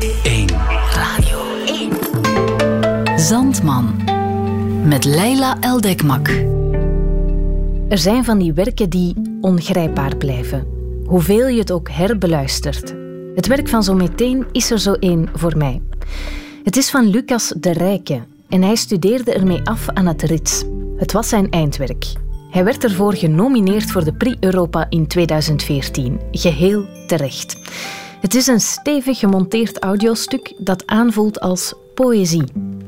1. Radio 1. Zandman. Met Leila Eldekmak. Er zijn van die werken die ongrijpbaar blijven. Hoeveel je het ook herbeluistert. Het werk van zo meteen is er zo één voor mij. Het is van Lucas de Rijke en hij studeerde ermee af aan het Rits. Het was zijn eindwerk. Hij werd ervoor genomineerd voor de Prix Europa in 2014. Geheel terecht. Het is een stevig gemonteerd audiostuk dat aanvoelt als poëzie.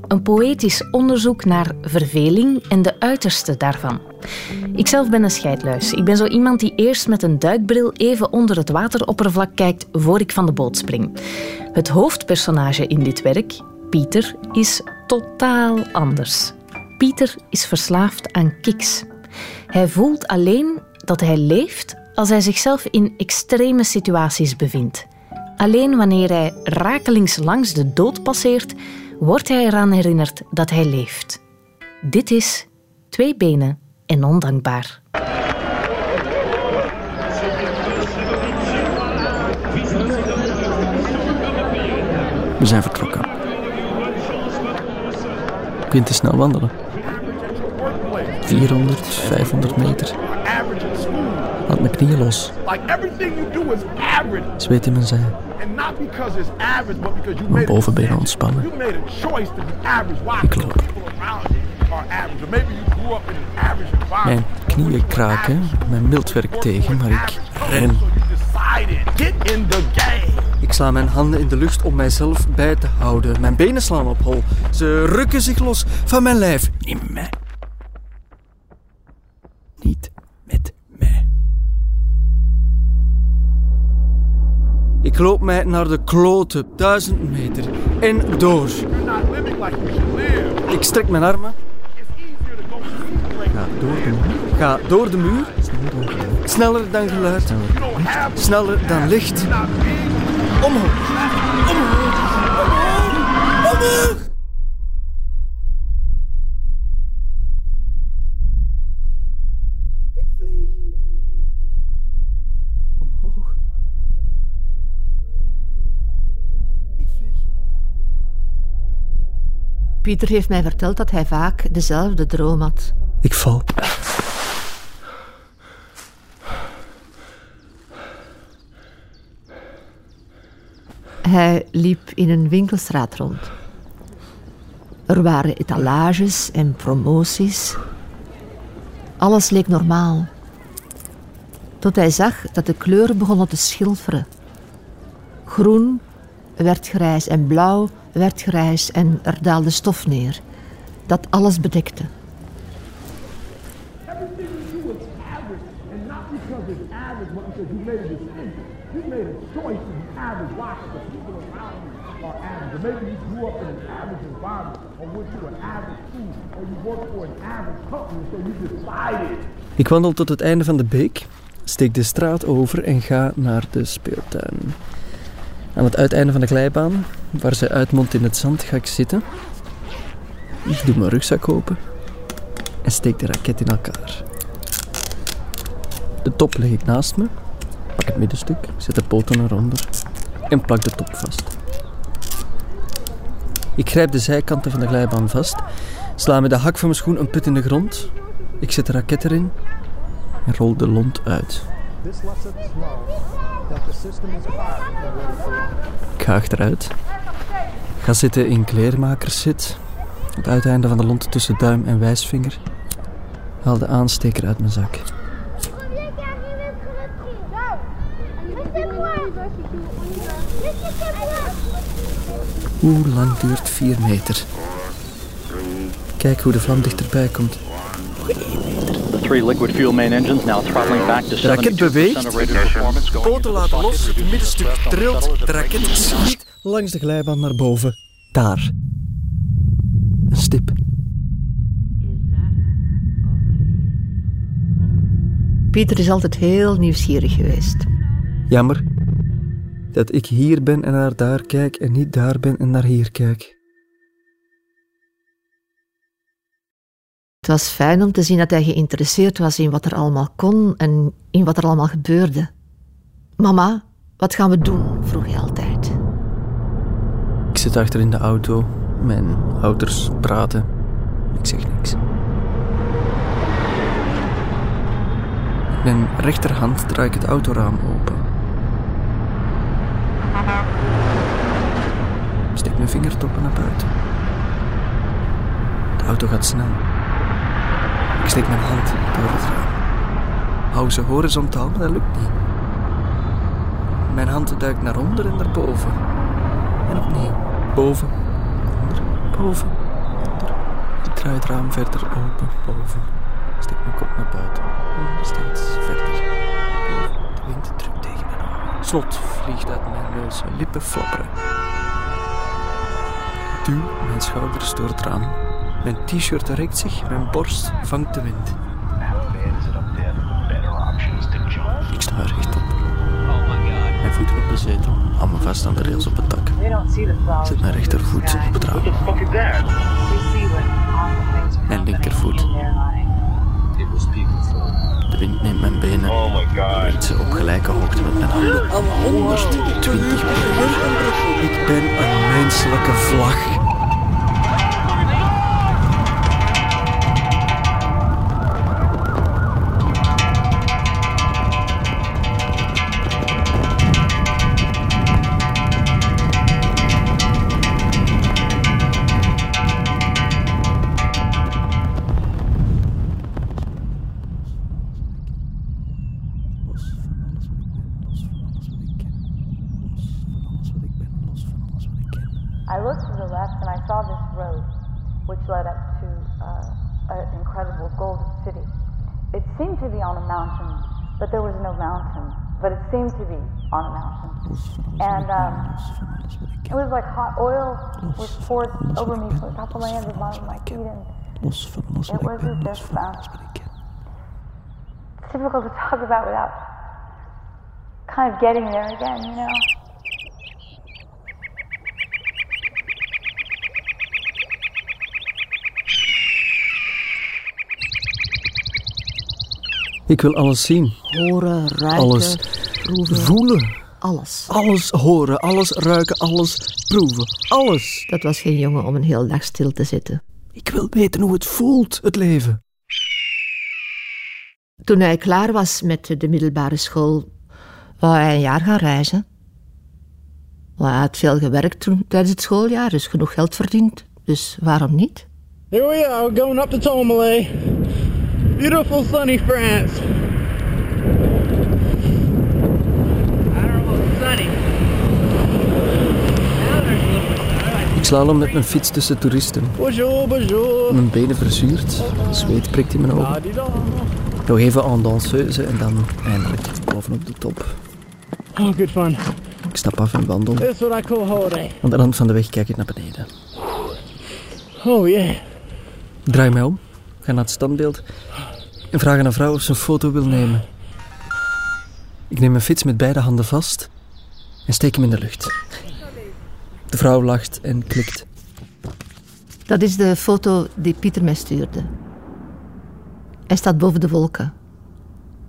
Een poëtisch onderzoek naar verveling en de uiterste daarvan. Ikzelf ben een scheidluis. Ik ben zo iemand die eerst met een duikbril even onder het wateroppervlak kijkt voor ik van de boot spring. Het hoofdpersonage in dit werk, Pieter, is totaal anders. Pieter is verslaafd aan kiks. Hij voelt alleen dat hij leeft als hij zichzelf in extreme situaties bevindt. Alleen wanneer hij rakelings langs de dood passeert, wordt hij eraan herinnerd dat hij leeft. Dit is twee benen en ondankbaar. We zijn vertrokken. Kunt te snel wandelen. 400, 500 meter. Laat mijn knieën los. Zweet in mijn zij. Mijn bovenbenen ontspannen. Ik loop. Mijn knieën kraken, mijn mild werkt tegen, maar ik ren. Ik sla mijn handen in de lucht om mijzelf bij te houden. Mijn benen slaan op hol. Ze rukken zich los van mijn lijf. Niet mij. Ik loop mij naar de kloten, duizend meter en door. Ik strek mijn armen. Ga door de muur. Ga door de muur. Sneller dan geluid. Sneller dan licht. Omhoog. Omhoog. Omhoog. Omhoog. Pieter heeft mij verteld dat hij vaak dezelfde droom had. Ik val. Hij liep in een winkelstraat rond. Er waren etalages en promoties. Alles leek normaal. Tot hij zag dat de kleuren begonnen te schilferen. Groen werd grijs en blauw werd grijs en er daalde stof neer. Dat alles bedekte. Ik wandel tot het einde van de beek, steek de straat over en ga naar de speeltuin. Aan het uiteinde van de glijbaan, waar zij uitmondt in het zand, ga ik zitten. Ik doe mijn rugzak open en steek de raket in elkaar. De top leg ik naast me, pak het middenstuk, zet de poten eronder en plak de top vast. Ik grijp de zijkanten van de glijbaan vast, sla met de hak van mijn schoen een put in de grond. Ik zet de raket erin en rol de lont uit. Ik ga achteruit. Ga zitten in kleermakerszit. Het uiteinde van de lont tussen duim en wijsvinger. Haal de aansteker uit mijn zak. Hoe lang duurt 4 meter? Kijk hoe de vlam dichterbij komt. De raket 72% beweegt. Going Poten laten los, het middenstuk trilt. De raket schiet langs de glijbaan naar boven. Daar. Een stip. Pieter is altijd heel nieuwsgierig geweest. Jammer dat ik hier ben en naar daar kijk en niet daar ben en naar hier kijk. Het was fijn om te zien dat hij geïnteresseerd was in wat er allemaal kon en in wat er allemaal gebeurde. Mama, wat gaan we doen? vroeg hij altijd. zit achter in de auto. Mijn ouders praten. Ik zeg niks. Mijn rechterhand draai ik het autoraam open. Steek mijn vingertoppen naar buiten. De auto gaat snel. Ik steek mijn hand door het raam. Hou ze horizontaal, maar dat lukt niet. Mijn hand duikt naar onder en naar boven. En opnieuw. Boven, onder, boven, onder. Ik draai het raam verder open, boven. Steek mijn kop naar buiten. En steeds verder. De wind drukt tegen mijn ogen. Slot vliegt uit mijn neus. Lippen flapperen. Duw mijn schouders door het raam. Mijn t-shirt rekt zich. Mijn borst vangt de wind. Ik sta er rechtop. Mijn voeten op de zetel. Hou me vast aan de rails op het dak. Zet mijn rechtervoet op het raam. Mijn linkervoet. De wind neemt mijn benen. Brengt ze op gelijke hoogte met mijn handen. 120 per uur. Ik ben een menselijke vlag. But it seemed to be on a mountain. Los van alles And wat ik ben, um, los van alles wat ik it ken. was like hot oil was Los poured van alles over wat me ik from the ben, top of my los head to the van bottom of alles my wat ik feet. ken. And Los van alles It wat ik was ben, as los if, van uh, alles wat ik ken. it's difficult to talk about without kind of getting there again, you know? Ik wil alles zien, Horen, ruiken, alles proeven, voelen, alles. alles horen, alles ruiken, alles proeven, alles. Dat was geen jongen om een heel dag stil te zitten. Ik wil weten hoe het voelt, het leven. Toen hij klaar was met de middelbare school, wou hij een jaar gaan reizen. Maar hij had veel gewerkt toen, tijdens het schooljaar, dus genoeg geld verdiend. Dus waarom niet? Here we are, going up to Tourmalet. Beautiful sunny France. Ik slalom met mijn fiets tussen toeristen. Bonjour, bonjour. Mijn benen verzuurd, zweet prikt in mijn ogen. La-di-da. Nog even en danseuse en dan eindelijk bovenop de top. Oh, good fun. Ik stap af en wandel. That's what I call holiday. Aan de rand van de weg kijk ik naar beneden. Oh, yeah. Draai mij om, ga naar het standbeeld en vraag aan een vrouw of ze een foto wil nemen. Ik neem mijn fiets met beide handen vast en steek hem in de lucht. De vrouw lacht en klikt. Dat is de foto die Pieter mij stuurde. Hij staat boven de wolken.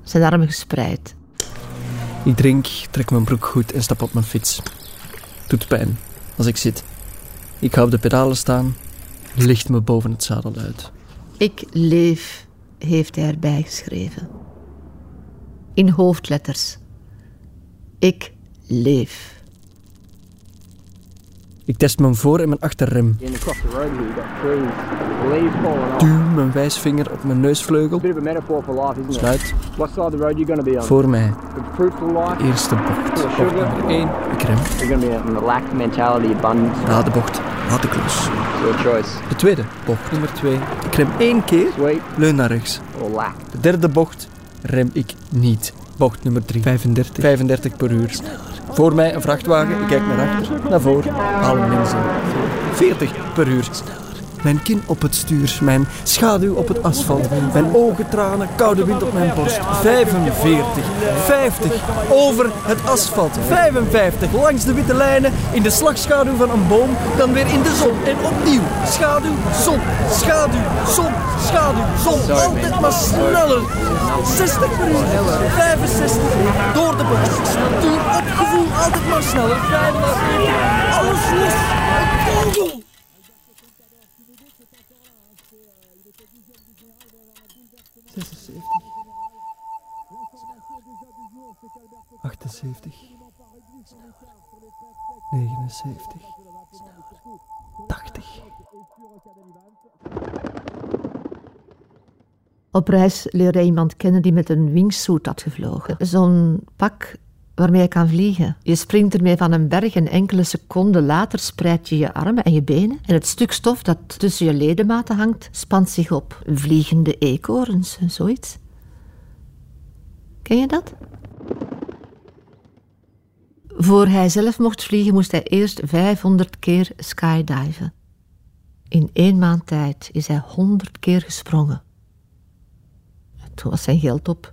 Zijn armen gespreid. Ik drink, trek mijn broek goed en stap op mijn fiets. Doet pijn als ik zit. Ik hou op de pedalen staan, licht me boven het zadel uit. Ik leef, heeft hij erbij geschreven. In hoofdletters. Ik leef. Ik test mijn voor- en mijn achterrem. Duw mijn wijsvinger op mijn neusvleugel. Bit of a metaphor for life, isn't it? Sluit What side of the road are you going to be on? voor mij. Eerste bocht. Bocht nummer 1. Ik rem. You're going to be in the lack mentality, abundance. Na de bocht laat ik los. Your choice. De tweede bocht nummer 2. Ik rem één keer. Leun naar rechts. De derde bocht rem ik niet. Bocht nummer 3. 35. 35 per uur. Voor mij een vrachtwagen. Ik kijk naar achter. Naar voren. Haal links in. 40 per uur. Mijn kin op het stuur, mijn schaduw op het asfalt, mijn ogen tranen, koude wind op mijn borst. 45, 50, over het asfalt. 55, langs de witte lijnen, in de slagschaduw van een boom, dan weer in de zon. En opnieuw, schaduw, zon, schaduw, zon, schaduw, zon. Altijd maar sneller. 60 per uur, 65, door de bocht. Op gevoel, altijd maar sneller. 45, alles los. Achtenzeventig. Negenenzeventig. Tachtig. Op reis leerde hij iemand kennen die met een wingsuit had gevlogen. Zo'n pak waarmee je kan vliegen. Je springt ermee van een berg en enkele seconden later spreid je je armen en je benen. En het stuk stof dat tussen je ledematen hangt, spant zich op. Vliegende eekhoorns, zoiets. Ken je dat? Voor hij zelf mocht vliegen, moest hij eerst 500 keer skydiven. In één maand tijd is hij 100 keer gesprongen. Toen was zijn geld op.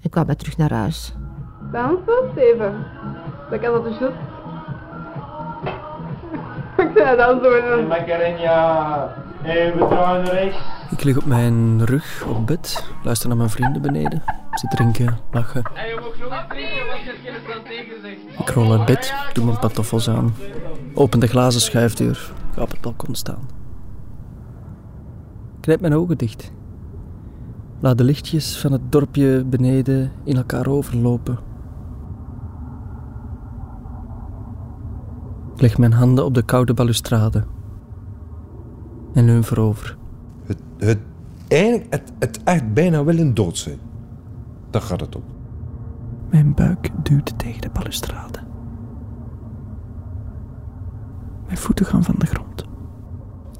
Ik kwam hij terug naar huis. Dansen, Steven. Dat kan dat dus goed. Ik zei dan zo in draaien rechts. Ik lig op mijn rug op bed, luister naar mijn vrienden beneden. Ze drinken, lachen. Ik rol uit bed, doe mijn pantoffels aan. Open de glazen schuifdeur, ga op het balkon staan. Knijp mijn ogen dicht. Laat de lichtjes van het dorpje beneden in elkaar overlopen. Leg mijn handen op de koude balustrade. En leun voorover. Het, het, eigenlijk, het, het echt bijna wel een dood zijn. Daar gaat het op. Mijn buik duwt tegen de balustrade. Mijn voeten gaan van de grond.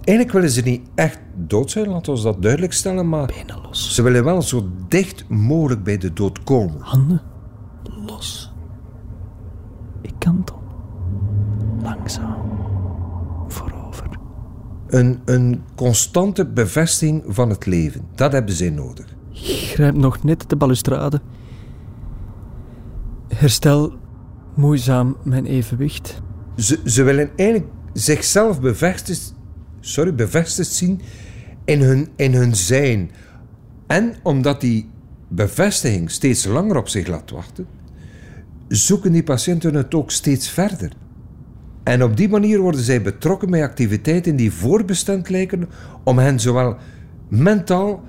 Eigenlijk willen ze niet echt dood zijn, laten we dat duidelijk stellen, maar Benen los. ze willen wel zo dicht mogelijk bij de dood komen. Handen los. Ik kantel. Langzaam. Voorover. Een, een constante bevestiging van het leven, dat hebben zij nodig. Ik grijp nog net de balustrade. Herstel moeizaam mijn evenwicht. Ze, ze willen eigenlijk zichzelf bevestigd, sorry, bevestigd zien in hun, in hun zijn. En omdat die bevestiging steeds langer op zich laat wachten, zoeken die patiënten het ook steeds verder. En op die manier worden zij betrokken bij activiteiten die voorbestemd lijken om hen zowel mentaal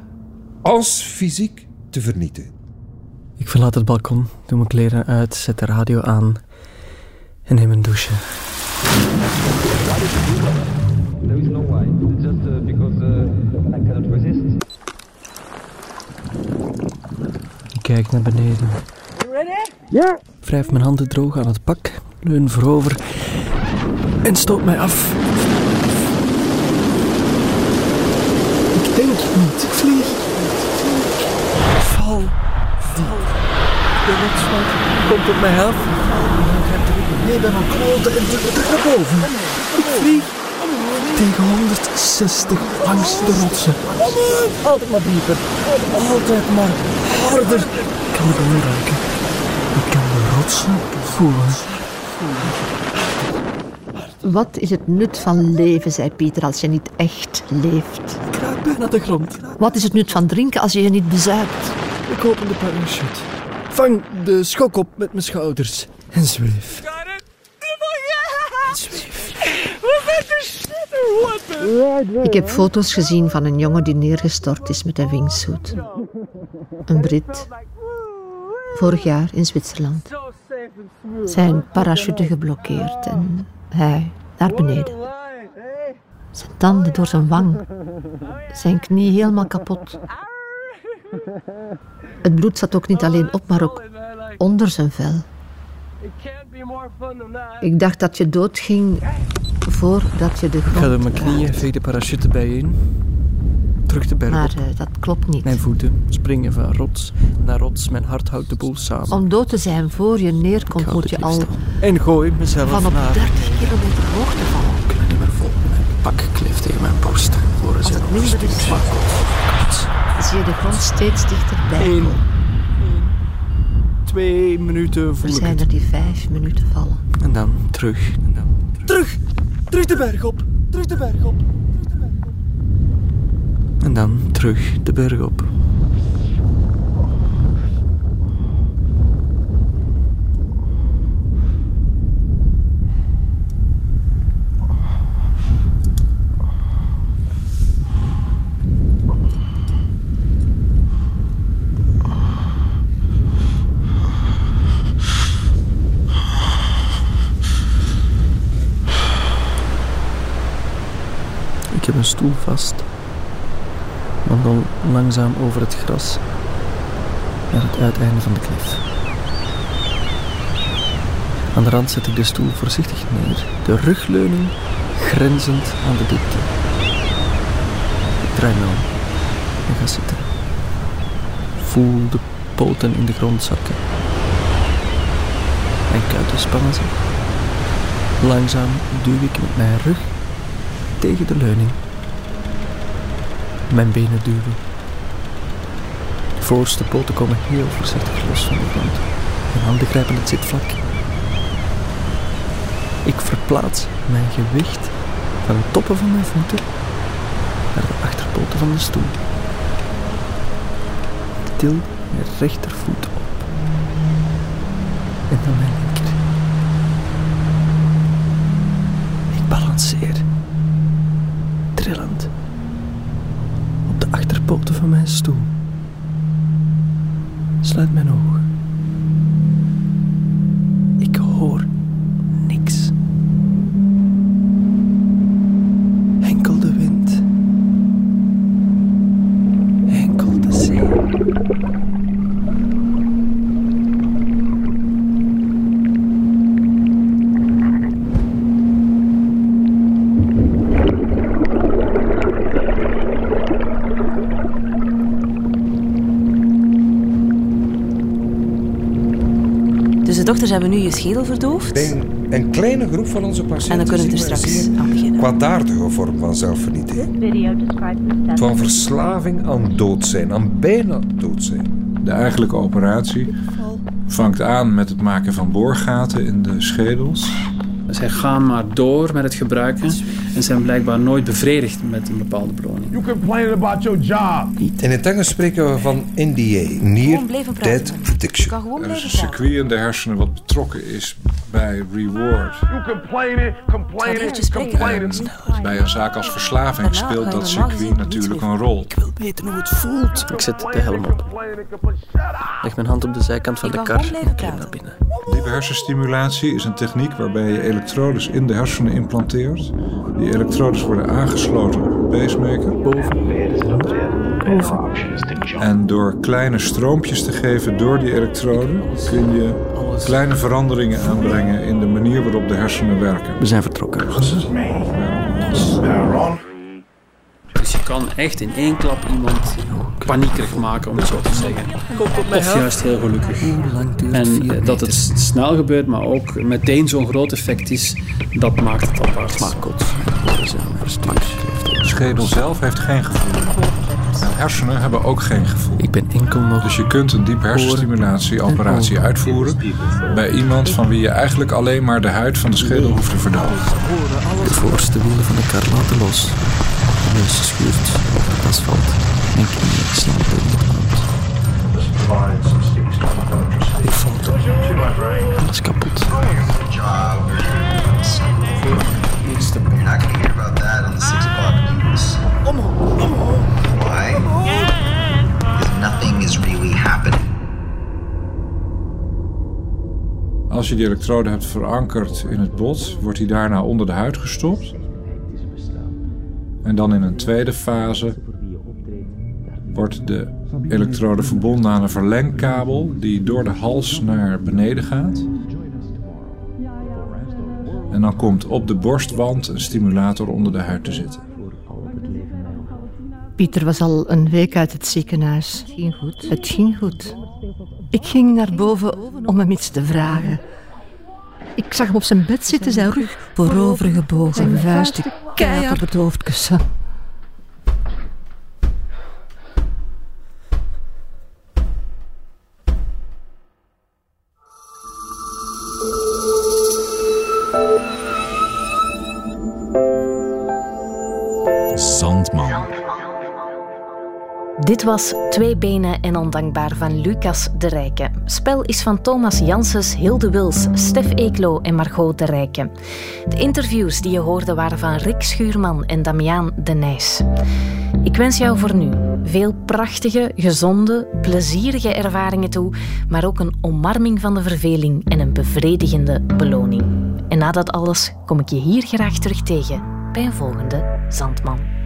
als fysiek te vernietigen. Ik verlaat het balkon, doe mijn kleren uit, zet de radio aan en neem een douche. There is no why. It's just uh, because uh, I cannot resist. Ik kijk naar beneden. Ja. Wrijf mijn handen droog aan het pak, leun voorover en stoot mij af. Ik denk niet, ik vlieg. De komt op mij af. Nee, ben al kloten en terug naar boven. Ik vlieg tegen 160 langs de rotsen. Altijd maar dieper. Altijd maar harder. Ik kan bodem ruiken. Ik kan de rotsen voelen. Wat is het nut van leven, zei Pieter, als je niet echt leeft? Ik raak bijna de grond. Wat is het nut van drinken als je je niet bezuipt? Ik open de parachute. Vang de schok op met mijn schouders. En zweef. Ik heb foto's gezien van een jongen die neergestort is met een wingsuit. Een Brit. Vorig jaar in Zwitserland. Zijn parachute geblokkeerd en hij naar beneden. Zijn tanden door zijn wang. Zijn knie helemaal kapot. Het bloed zat ook niet alleen op, maar ook onder zijn vel. Ik dacht dat je doodging voordat je de Ik ga grond door mijn knieën, veeg de parachute bijeen. Terug de berg Maar op. eh, dat klopt niet. Mijn voeten springen van rots naar rots. Mijn hart houdt de boel samen. Om dood te zijn voor je neerkomt, moet je al. En gooi mezelf van op naar... 30 kilometer hoogte vallen. Ik kan niet meer. Mijn pak kleeft tegen mijn borst. Voor minder is, zie je de grond steeds dichterbij. Eén. komen. Twee minuten Er voel ik zijn het. er die vijf minuten vallen. En dan terug. En dan terug. Terug de berg op. Terug de berg op. En dan terug de berg op. Ik heb een stoel vast. Wandel langzaam over het gras naar het uiteinde van de klif. Aan de rand zet ik de stoel voorzichtig neer, de rugleuning grenzend aan de diepte. Ik draai me om en ga zitten. Voel de poten in de grond zakken. Mijn kuiten spannen zich. Langzaam duw ik met mijn rug tegen de leuning. Mijn benen duwen. De voorste poten komen heel voorzichtig los van de grond. Mijn handen grijpen het zitvlak. Ik verplaats mijn gewicht van de toppen van mijn voeten naar de achterpoten van de stoel. Til mijn rechtervoet op. En dan mijn linker. Ik balanceer. Trillend. Op de achterpoten van mijn stoel. Sluit mijn ogen. Hebben nu je schedel verdoofd. Bij een kleine groep van onze patiënten En dan kunnen we er straks aan beginnen. kwaadaardige vorm van zelfvernietiging. Van verslaving aan dood zijn, aan bijna dood zijn. De eigenlijke operatie vangt aan met het maken van boorgaten in de schedels. Zij gaan maar door met het gebruiken en zijn blijkbaar nooit bevredigd met een bepaalde beloning. You complaining about your job. In het Engels spreken we van NDA, Near Dead Addiction. Er is een circuit in de hersenen wat betrokken is bij reward. You complaining, complaining, complaining. Bij een zaak als verslaving speelt dat circuit natuurlijk een rol. Ik wil weten hoe het voelt. Ik zet de helm op. Leg mijn hand op de zijkant van de kar en klim naar binnen. Diepe hersenstimulatie is een techniek waarbij je elektrodes in de hersenen implanteert. Die elektrodes worden aangesloten op een pacemaker. En door kleine stroompjes te geven door die elektroden kun je kleine veranderingen aanbrengen in de manier waarop de hersenen werken. We zijn vertrokken. Dus je kan echt in één klap iemand paniekerig maken, om het zo te zeggen. Of juist heel gelukkig. En dat het snel gebeurt, maar ook meteen zo'n groot effect is, dat maakt het apart. De schedel zelf heeft geen gevoel. En hersenen hebben ook geen gevoel. Ik ben enkel nog. Dus je kunt een diep hersenstimulatie-operatie uitvoeren bij iemand van wie je eigenlijk alleen maar de huid van de schedel hoeft te verdoven. De voorste wielen van de kar laten los. De neus schuurt over het asfalt. Mijn knieën land. Ik het. Alles kapot. You're not going to hear about that on the 6 o'clock news. Why? Is really happening. Als je die elektrode hebt verankerd in het bot, wordt die daarna onder de huid gestopt. En dan in een tweede fase wordt de elektrode verbonden aan een verlengkabel die door de hals naar beneden gaat. En dan komt op de borstwand een stimulator onder de huid te zitten. Pieter was al een week uit het ziekenhuis. Het ging goed. Het ging goed. Ik ging naar boven om hem iets te vragen. Ik zag hem op zijn bed zitten, zijn rug voorover gebogen, zijn vuisten keihard op het hoofdkussen. Zandman. Dit was Twee Benen en Ondankbaar van Lucas de Rijke. Spel is van Thomas Janssens, Hilde Wils, Stef Eeklo en Margot de Rijke. De interviews die je hoorde waren van Rick Schuurman en Damiaan de Nijs. Ik wens jou voor nu veel prachtige, gezonde, plezierige ervaringen toe, maar ook een omarming van de verveling en een bevredigende beloning. En na dat alles kom ik je hier graag terug tegen bij een volgende Zandman.